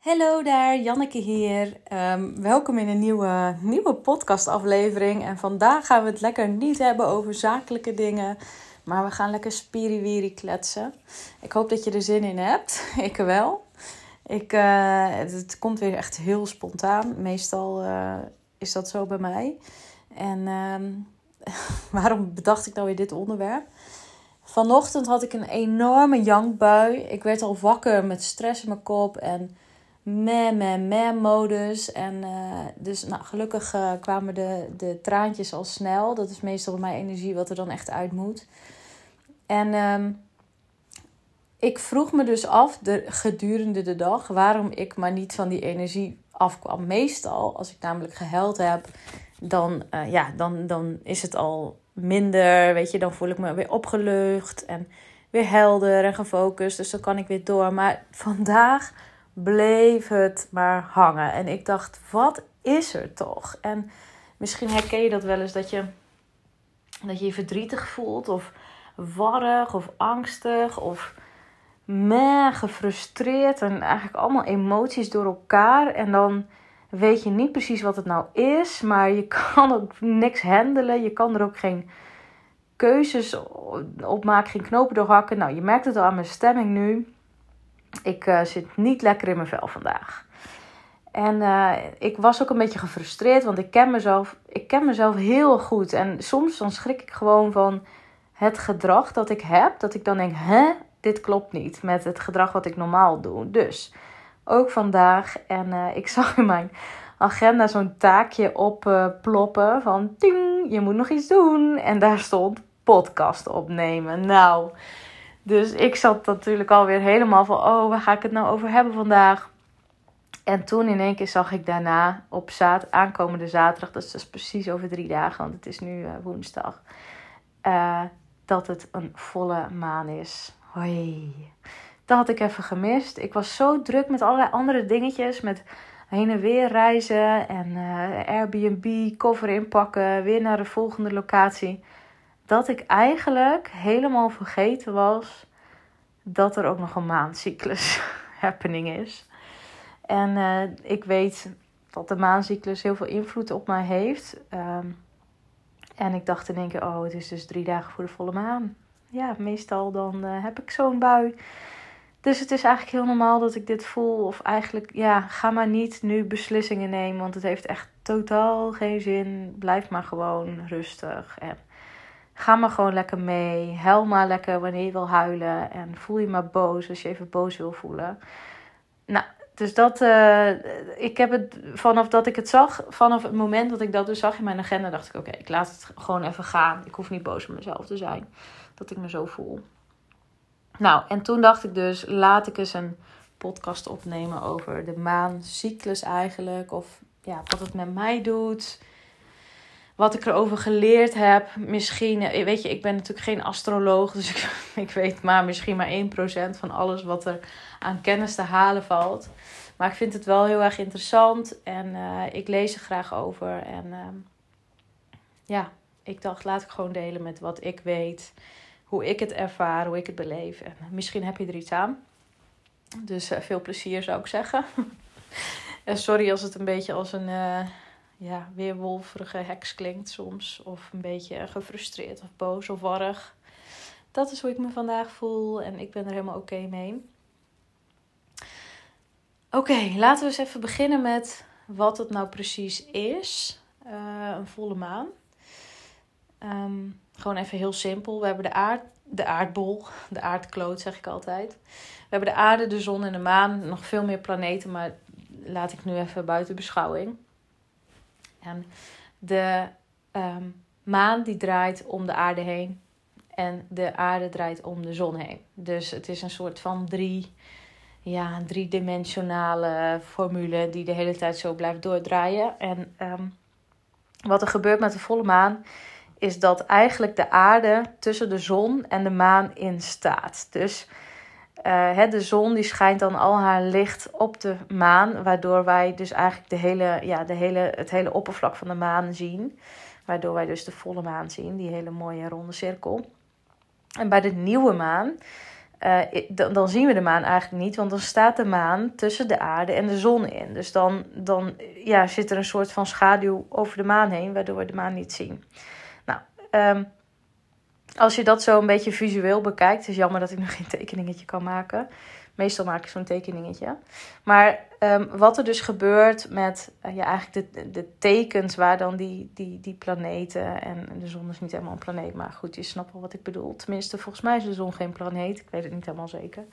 Hallo daar, Janneke hier. Um, welkom in een nieuwe, nieuwe podcastaflevering. En vandaag gaan we het lekker niet hebben over zakelijke dingen, maar we gaan lekker spiriwiri kletsen. Ik hoop dat je er zin in hebt. Ik wel. Ik, uh, het, komt weer echt heel spontaan. Meestal uh, is dat zo bij mij. En um, waarom bedacht ik nou weer dit onderwerp? Vanochtend had ik een enorme jankbui. Ik werd al wakker met stress in mijn kop en meh, meh, meh modus. En uh, dus nou, gelukkig uh, kwamen de, de traantjes al snel. Dat is meestal mijn energie wat er dan echt uit moet. En um, ik vroeg me dus af de, gedurende de dag waarom ik maar niet van die energie afkwam. Meestal, als ik namelijk gehuild heb, dan, uh, ja, dan, dan is het al minder. Weet je, dan voel ik me weer opgelucht en weer helder en gefocust. Dus dan kan ik weer door. Maar vandaag bleef het maar hangen. En ik dacht, wat is er toch? En misschien herken je dat wel eens dat je dat je, je verdrietig voelt of warrig of angstig of meh, gefrustreerd en eigenlijk allemaal emoties door elkaar. En dan weet je niet precies wat het nou is, maar je kan ook niks handelen. Je kan er ook geen keuzes op maken, geen knopen doorhakken. Nou, je merkt het al aan mijn stemming nu. Ik uh, zit niet lekker in mijn vel vandaag. En uh, ik was ook een beetje gefrustreerd, want ik ken, mezelf, ik ken mezelf heel goed. En soms dan schrik ik gewoon van het gedrag dat ik heb. Dat ik dan denk, hè, dit klopt niet met het gedrag wat ik normaal doe. Dus ook vandaag. En uh, ik zag in mijn agenda zo'n taakje opploppen uh, van ting, je moet nog iets doen. En daar stond podcast opnemen. Nou, dus ik zat natuurlijk alweer helemaal van, oh, waar ga ik het nou over hebben vandaag? En toen in één keer zag ik daarna op zaad, aankomende zaterdag, dat is dus precies over drie dagen, want het is nu uh, woensdag, uh, dat het een volle maan is. Hoi. Dat had ik even gemist. Ik was zo druk met allerlei andere dingetjes, met heen en weer reizen en uh, Airbnb, koffer inpakken, weer naar de volgende locatie dat ik eigenlijk helemaal vergeten was dat er ook nog een maancyclus happening is. En uh, ik weet dat de maancyclus heel veel invloed op mij heeft. Um, en ik dacht in één keer, oh, het is dus drie dagen voor de volle maan. Ja, meestal dan uh, heb ik zo'n bui. Dus het is eigenlijk heel normaal dat ik dit voel. Of eigenlijk, ja, ga maar niet nu beslissingen nemen. Want het heeft echt totaal geen zin. Blijf maar gewoon rustig. En Ga maar gewoon lekker mee. Huil maar lekker wanneer je wil huilen. En voel je maar boos als je even boos wil voelen. Nou, dus dat, uh, ik heb het vanaf dat ik het zag, vanaf het moment dat ik dat dus zag in mijn agenda, dacht ik: oké, ik laat het gewoon even gaan. Ik hoef niet boos op mezelf te zijn dat ik me zo voel. Nou, en toen dacht ik dus: laat ik eens een podcast opnemen over de maancyclus eigenlijk. Of ja, wat het met mij doet wat ik erover geleerd heb. Misschien, eh, weet je, ik ben natuurlijk geen astroloog, dus ik, ik weet maar misschien maar 1% van alles wat er aan kennis te halen valt. Maar ik vind het wel heel erg interessant en uh, ik lees er graag over. En uh, ja, ik dacht, laat ik gewoon delen met wat ik weet, hoe ik het ervaar, hoe ik het beleef. En misschien heb je er iets aan. Dus uh, veel plezier zou ik zeggen. en sorry als het een beetje als een ja, weerwolverige heks klinkt soms. Of een beetje gefrustreerd of boos of warrig. Dat is hoe ik me vandaag voel en ik ben er helemaal oké mee. Oké, laten we eens even beginnen met wat het nou precies is. Uh, een volle maan. Um, gewoon even heel simpel. We hebben de, aard, de aardbol, de aardkloot zeg ik altijd. We hebben de aarde, de zon en de maan. Nog veel meer planeten, maar laat ik nu even buiten beschouwing. En de um, maan die draait om de aarde heen. En de aarde draait om de zon heen. Dus het is een soort van drie, ja, driedimensionale formule die de hele tijd zo blijft doordraaien. En um, wat er gebeurt met de volle maan is dat eigenlijk de aarde tussen de zon en de maan in staat. Dus uh, de zon die schijnt dan al haar licht op de maan, waardoor wij dus eigenlijk de hele, ja, de hele, het hele oppervlak van de maan zien. Waardoor wij dus de volle maan zien, die hele mooie ronde cirkel. En bij de nieuwe maan dan, dan, zien we de maan eigenlijk niet, want dan staat de maan tussen de aarde en de zon in. Dus dan, dan ja, zit er een soort van schaduw over de maan heen, waardoor we de maan niet zien. Nou, um, als je dat zo een beetje visueel bekijkt, is jammer dat ik nog geen tekeningetje kan maken. Meestal maak ik zo'n tekeningetje. Maar um, wat er dus gebeurt met uh, ja, eigenlijk de, de tekens waar dan die, die, die planeten. En de zon is niet helemaal een planeet, maar goed, je snapt wel wat ik bedoel. Tenminste, volgens mij is de zon geen planeet. Ik weet het niet helemaal zeker.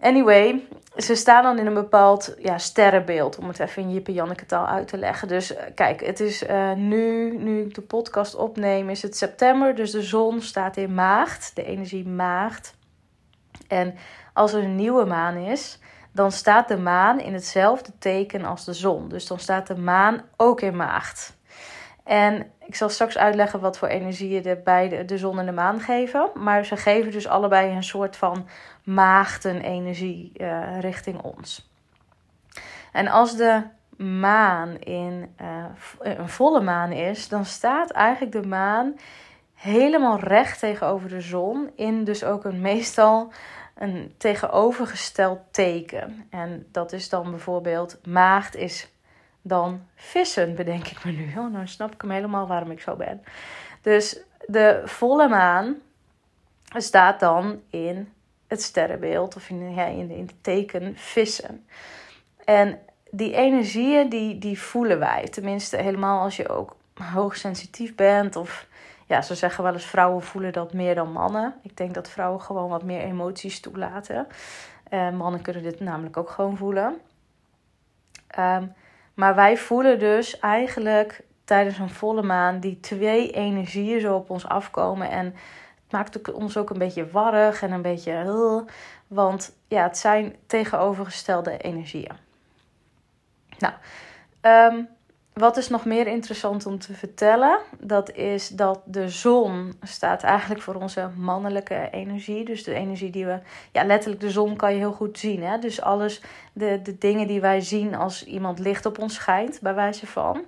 Anyway, ze staan dan in een bepaald ja, sterrenbeeld, om het even in Jippe Janneke taal uit te leggen. Dus uh, kijk, het is uh, nu, nu ik de podcast opneem, is het september. Dus de zon staat in maagd, de energie maagd. En als er een nieuwe maan is, dan staat de maan in hetzelfde teken als de zon. Dus dan staat de maan ook in maagd. En ik zal straks uitleggen wat voor energieën de beide, de zon en de maan geven. Maar ze geven dus allebei een soort van maagdenenergie uh, richting ons. En als de maan in uh, een volle maan is, dan staat eigenlijk de maan helemaal recht tegenover de zon. In dus ook een meestal een tegenovergesteld teken. En dat is dan bijvoorbeeld maagd is dan vissen, bedenk ik me nu. Oh, nou snap ik hem helemaal waarom ik zo ben. Dus de volle maan staat dan in het sterrenbeeld of in, ja, in, in het teken vissen. En die energieën die, die voelen wij. Tenminste, helemaal als je ook hoogsensitief bent. Of ja, ze zeggen wel eens vrouwen voelen dat meer dan mannen. Ik denk dat vrouwen gewoon wat meer emoties toelaten. Uh, mannen kunnen dit namelijk ook gewoon voelen. Um, maar wij voelen dus eigenlijk tijdens een volle maan die twee energieën zo op ons afkomen. En het maakt ons ook een beetje warrig en een beetje. want ja, het zijn tegenovergestelde energieën. Nou, um, wat is nog meer interessant om te vertellen? Dat is dat de zon staat eigenlijk voor onze mannelijke energie. Dus de energie die we. Ja, letterlijk, de zon kan je heel goed zien. Hè? Dus alles, de, de dingen die wij zien als iemand licht op ons schijnt, bij wijze van.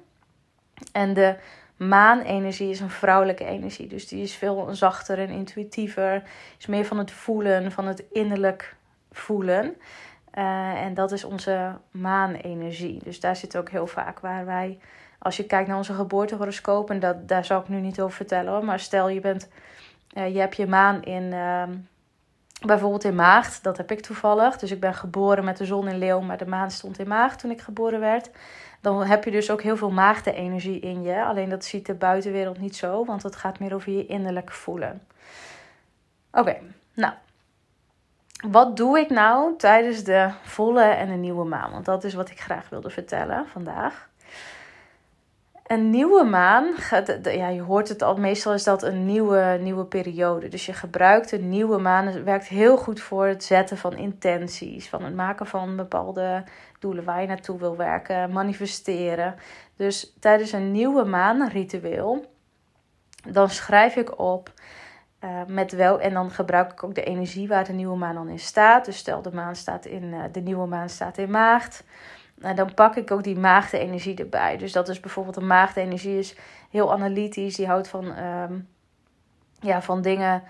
En de maanenergie is een vrouwelijke energie. Dus die is veel zachter en intuïtiever. Is meer van het voelen, van het innerlijk voelen. Uh, en dat is onze maanenergie. Dus daar zit ook heel vaak waar wij, als je kijkt naar onze geboortehoroscoop, en dat, daar zal ik nu niet over vertellen hoor, maar stel je bent, uh, je hebt je maan in, uh, bijvoorbeeld in maagd, dat heb ik toevallig. Dus ik ben geboren met de zon in leeuw, maar de maan stond in maagd toen ik geboren werd. Dan heb je dus ook heel veel maagdenergie in je. Alleen dat ziet de buitenwereld niet zo, want het gaat meer over je innerlijk voelen. Oké, nou, wat doe ik nou tijdens de volle en de nieuwe maan? Want dat is wat ik graag wilde vertellen vandaag. Een nieuwe maan, ja, je hoort het al, meestal is dat een nieuwe, nieuwe periode. Dus je gebruikt een nieuwe maan. Het werkt heel goed voor het zetten van intenties, van het maken van bepaalde doelen waar je naartoe wil werken, manifesteren. Dus tijdens een nieuwe maanritueel, dan schrijf ik op uh, met wel, en dan gebruik ik ook de energie waar de nieuwe maan dan in staat. Dus stel de maan staat in, uh, de nieuwe maan staat in maagd. Uh, dan pak ik ook die maagdenergie erbij. Dus dat is bijvoorbeeld een maagdenergie is heel analytisch. Die houdt van, um, ja, van dingen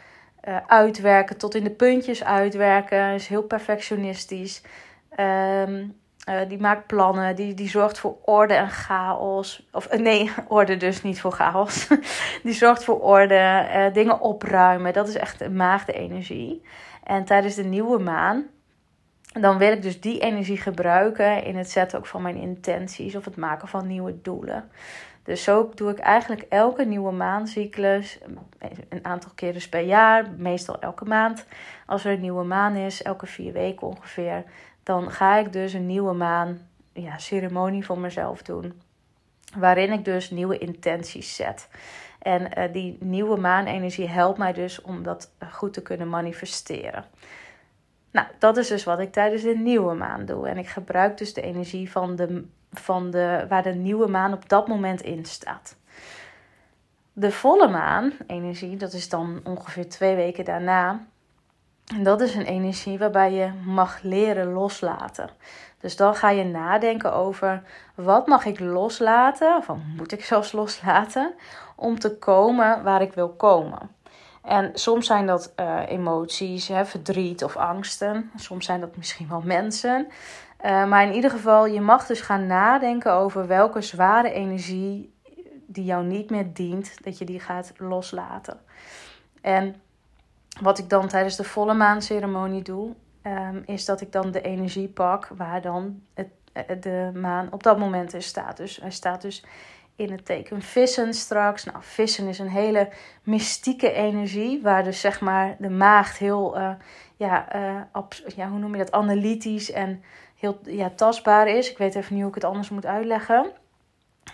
uitwerken tot in de puntjes uitwerken. Is heel perfectionistisch. Um, uh, die maakt plannen, die, die zorgt voor orde en chaos. Of uh, nee, orde dus niet voor chaos. die zorgt voor orde, uh, dingen opruimen. Dat is echt een maagde-energie. En tijdens de nieuwe maan, dan wil ik dus die energie gebruiken in het zetten ook van mijn intenties of het maken van nieuwe doelen. Dus zo doe ik eigenlijk elke nieuwe maancyclus, een aantal keren per jaar, meestal elke maand. Als er een nieuwe maan is, elke vier weken ongeveer, dan ga ik dus een nieuwe maan ja, ceremonie voor mezelf doen. Waarin ik dus nieuwe intenties zet. En uh, die nieuwe maanenergie helpt mij dus om dat goed te kunnen manifesteren. Nou, dat is dus wat ik tijdens de nieuwe maan doe. En ik gebruik dus de energie van de, van de, waar de nieuwe maan op dat moment in staat. De volle maan energie, dat is dan ongeveer twee weken daarna, en dat is een energie waarbij je mag leren loslaten. Dus dan ga je nadenken over wat mag ik loslaten, of moet ik zelfs loslaten, om te komen waar ik wil komen. En soms zijn dat uh, emoties, hè, verdriet of angsten. Soms zijn dat misschien wel mensen. Uh, maar in ieder geval, je mag dus gaan nadenken over welke zware energie die jou niet meer dient, dat je die gaat loslaten. En wat ik dan tijdens de volle maanceremonie doe, um, is dat ik dan de energie pak waar dan het, de maan op dat moment in staat. Dus hij staat dus in het teken vissen straks. Nou, vissen is een hele mystieke energie, waar dus zeg maar de maagd heel, uh, ja, uh, ja, hoe noem je dat, analytisch en heel ja, tastbaar is. Ik weet even niet hoe ik het anders moet uitleggen.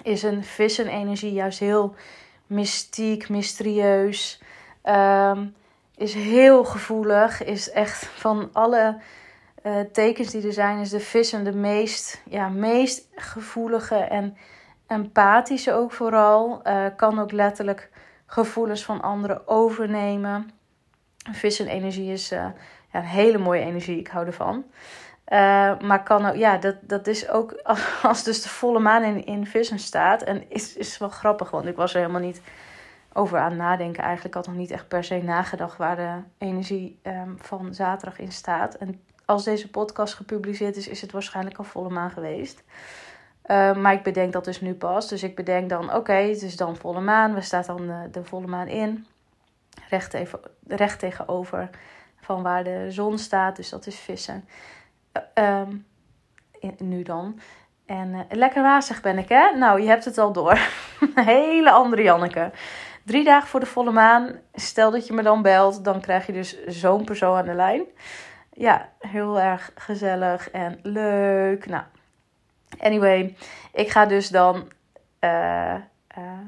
Is een vissen-energie juist heel mystiek, mysterieus. Um, is heel gevoelig. Is echt van alle uh, tekens die er zijn, is de vissen de meest, ja, meest gevoelige en empathische ook vooral. Uh, kan ook letterlijk gevoelens van anderen overnemen. Vissen-energie is uh, ja, een hele mooie energie. Ik hou ervan. Maar kan ook, ja, dat, dat is ook als dus de volle maan in, in vissen staat. En is, is wel grappig, want ik was er helemaal niet over aan nadenken. Eigenlijk had nog niet echt per se nagedacht waar de energie um, van zaterdag in staat. En als deze podcast gepubliceerd is, is het waarschijnlijk al volle maan geweest. Uh, maar ik bedenk dat dus nu pas. Dus ik bedenk dan, oké, het is dan volle maan. We staat dan de, de volle maan in. Recht, even, recht tegenover van waar de zon staat. Dus dat is vissen. Um, nu dan. En uh, lekker wazig ben ik, hè? Nou, je hebt het al door. Hele andere Janneke. Drie dagen voor de volle maan. Stel dat je me dan belt, dan krijg je dus zo'n persoon aan de lijn. Ja, heel erg gezellig en leuk. Nou, anyway, ik ga dus dan uh, uh,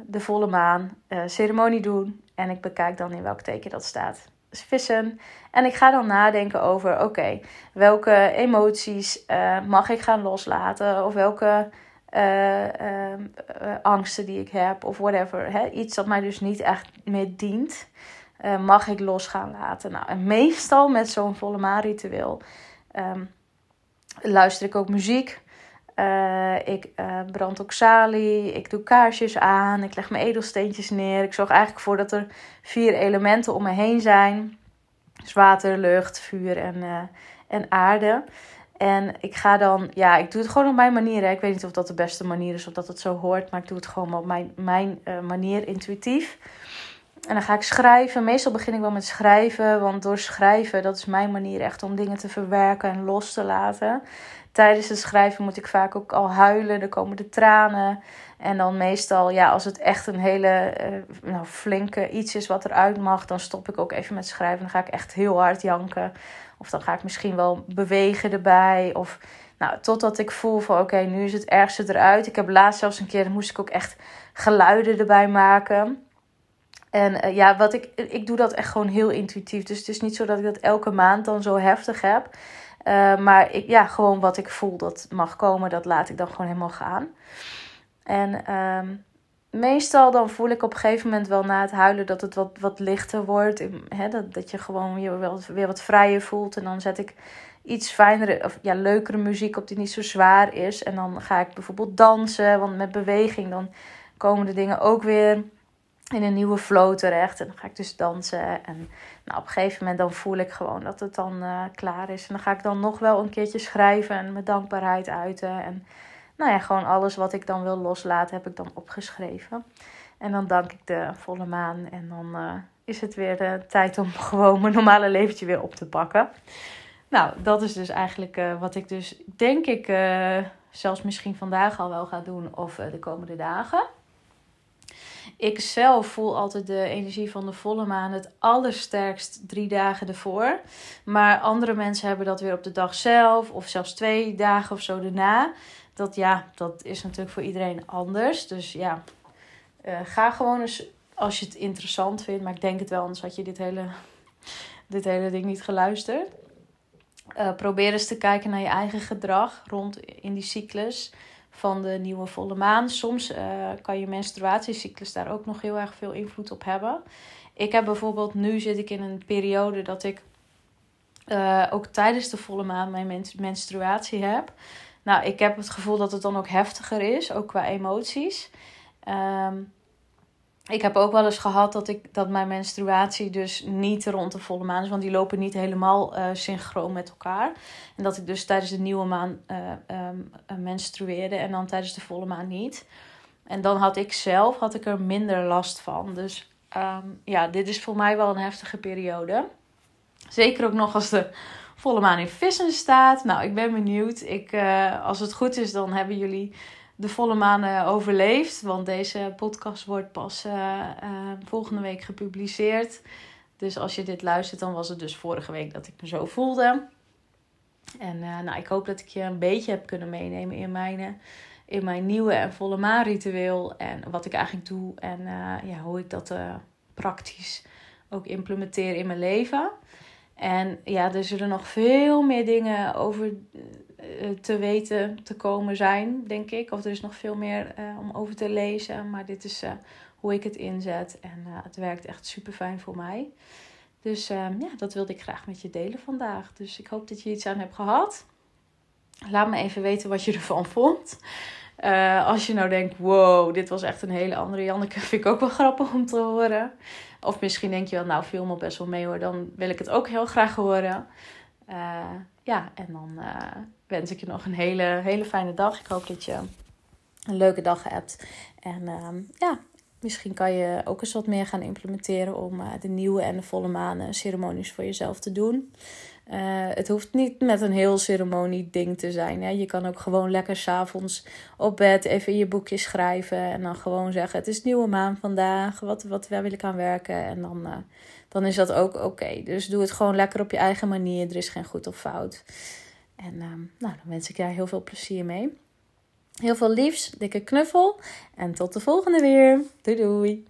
de volle maan ceremonie doen. En ik bekijk dan in welk teken dat staat vissen. En ik ga dan nadenken over: oké, welke emoties mag ik gaan loslaten? Of welke uh, uh, angsten die ik heb, of whatever. Hè? Iets dat mij dus niet echt meer dient, mag ik los gaan laten. Nou, en meestal met zo'n volle maan ritueel um, luister ik ook muziek. ik brand ook salie. Ik doe kaarsjes aan. Ik leg mijn edelsteentjes neer. Ik zorg eigenlijk voor dat er vier elementen om me heen zijn: dus water, lucht, vuur en, en aarde. En ik ga dan, ja, ik doe het gewoon op mijn manier. Hè. Ik weet niet of dat de beste manier is of dat het zo hoort, maar ik doe het gewoon op mijn, mijn uh, manier, intuïtief. En dan ga ik schrijven. Meestal begin ik wel met schrijven, want door schrijven, dat is mijn manier echt om dingen te verwerken en los te laten. Tijdens het schrijven moet ik vaak ook al huilen, er komen de tranen. En dan meestal, ja, als het echt een hele uh, nou, flinke iets is wat eruit mag, dan stop ik ook even met schrijven. Dan ga ik echt heel hard janken. Of dan ga ik misschien wel bewegen erbij. Of nou, totdat ik voel van oké, nu is het ergste eruit. Ik heb laatst zelfs een keer, moest ik ook echt geluiden erbij maken. En uh, ja, wat ik, ik doe dat echt gewoon heel intuïtief. Dus het is niet zo dat ik dat elke maand dan zo heftig heb. Uh, maar ik, ja, gewoon wat ik voel dat mag komen, dat laat ik dan gewoon helemaal gaan. En um, meestal dan voel ik op een gegeven moment wel na het huilen dat het wat, wat lichter wordt. Hè, dat, dat je gewoon je wel, weer wat vrijer voelt. En dan zet ik iets fijnere of ja, leukere muziek op die niet zo zwaar is. En dan ga ik bijvoorbeeld dansen. Want met beweging dan komen de dingen ook weer in een nieuwe flow terecht. En dan ga ik dus dansen. En nou, op een gegeven moment dan voel ik gewoon dat het dan uh, klaar is. En dan ga ik dan nog wel een keertje schrijven en mijn dankbaarheid uiten. En nou ja, gewoon alles wat ik dan wil loslaten, heb ik dan opgeschreven. En dan dank ik de volle maan. En dan uh, is het weer de tijd om gewoon mijn normale leventje weer op te pakken. Nou, dat is dus eigenlijk uh, wat ik dus denk ik zelfs misschien vandaag al wel ga doen of de komende dagen. Ik zelf voel altijd de energie van de volle maan het allersterkst drie dagen ervoor. Maar andere mensen hebben dat weer op de dag zelf of zelfs twee dagen of zo daarna dat ja, dat is natuurlijk voor iedereen anders. Dus ja, uh, ga gewoon eens als je het interessant vindt. Maar ik denk het wel, anders had je dit hele, dit hele ding niet geluisterd. Uh, probeer eens te kijken naar je eigen gedrag rond in die cyclus van de nieuwe volle maan. Soms uh, kan je menstruatiecyclus daar ook nog heel erg veel invloed op hebben. Ik heb bijvoorbeeld, nu zit ik in een periode dat ik uh, ook tijdens de volle maan mijn menstruatie heb. Nou, ik heb het gevoel dat het dan ook heftiger is, ook qua emoties. Um, ik heb ook wel eens gehad dat, ik, dat mijn menstruatie dus niet rond de volle maan is. Want die lopen niet helemaal uh, synchroon met elkaar. En dat ik dus tijdens de nieuwe maan uh, menstrueerde en dan tijdens de volle maan niet. En dan had ik zelf had ik er minder last van. Dus um, ja, dit is voor mij wel een heftige periode. Zeker ook nog als de volle maan in vissen staat. Nou, ik ben benieuwd. Ik, als het goed is, dan hebben jullie de volle maan uh, overleefd. Want deze podcast wordt pas uh, volgende week gepubliceerd. Dus als je dit luistert, dan was het dus vorige week dat ik me zo voelde. En nou, ik hoop dat ik je een beetje heb kunnen meenemen in mijn, in mijn nieuwe en volle maan ritueel. En wat ik eigenlijk doe en ja, hoe ik dat praktisch ook implementeer in mijn leven. En ja, er zullen nog veel meer dingen over eh, te weten te komen zijn, denk ik. Of er is nog veel meer uh, om over te lezen. Maar dit is uh, hoe ik het inzet. En het werkt echt super fijn voor mij. Dus ehm, ja, dat wilde ik graag met je delen vandaag. Dus ik hoop dat je iets aan hebt gehad. Laat me even weten wat je ervan vond. als je nou denkt, wow, dit was echt een hele andere Janneke, vind ik ook wel grappig om te horen. Of misschien denk je wel, nou, viel me best wel mee hoor. Dan wil ik het ook heel graag horen. Ja, en dan wens ik je nog een hele, hele fijne dag. Ik hoop dat je een leuke dag hebt. En uh, ja, misschien kan je ook eens wat meer gaan implementeren om uh, de nieuwe en de volle manen ceremonies voor jezelf te doen. Uh, het hoeft niet met een heel ceremonie ding te zijn. Hè. Je kan ook gewoon lekker s'avonds op bed even in je boekje schrijven. En dan gewoon zeggen: Het is nieuwe maan vandaag. Wat, wat wil ik aan werken? En dan, uh, dan is dat ook oké. Dus doe het gewoon lekker op je eigen manier. Er is geen goed of fout. En uh, nou, dan wens ik jou heel veel plezier mee. Heel veel liefs, dikke knuffel. En tot de volgende weer. Doei doei.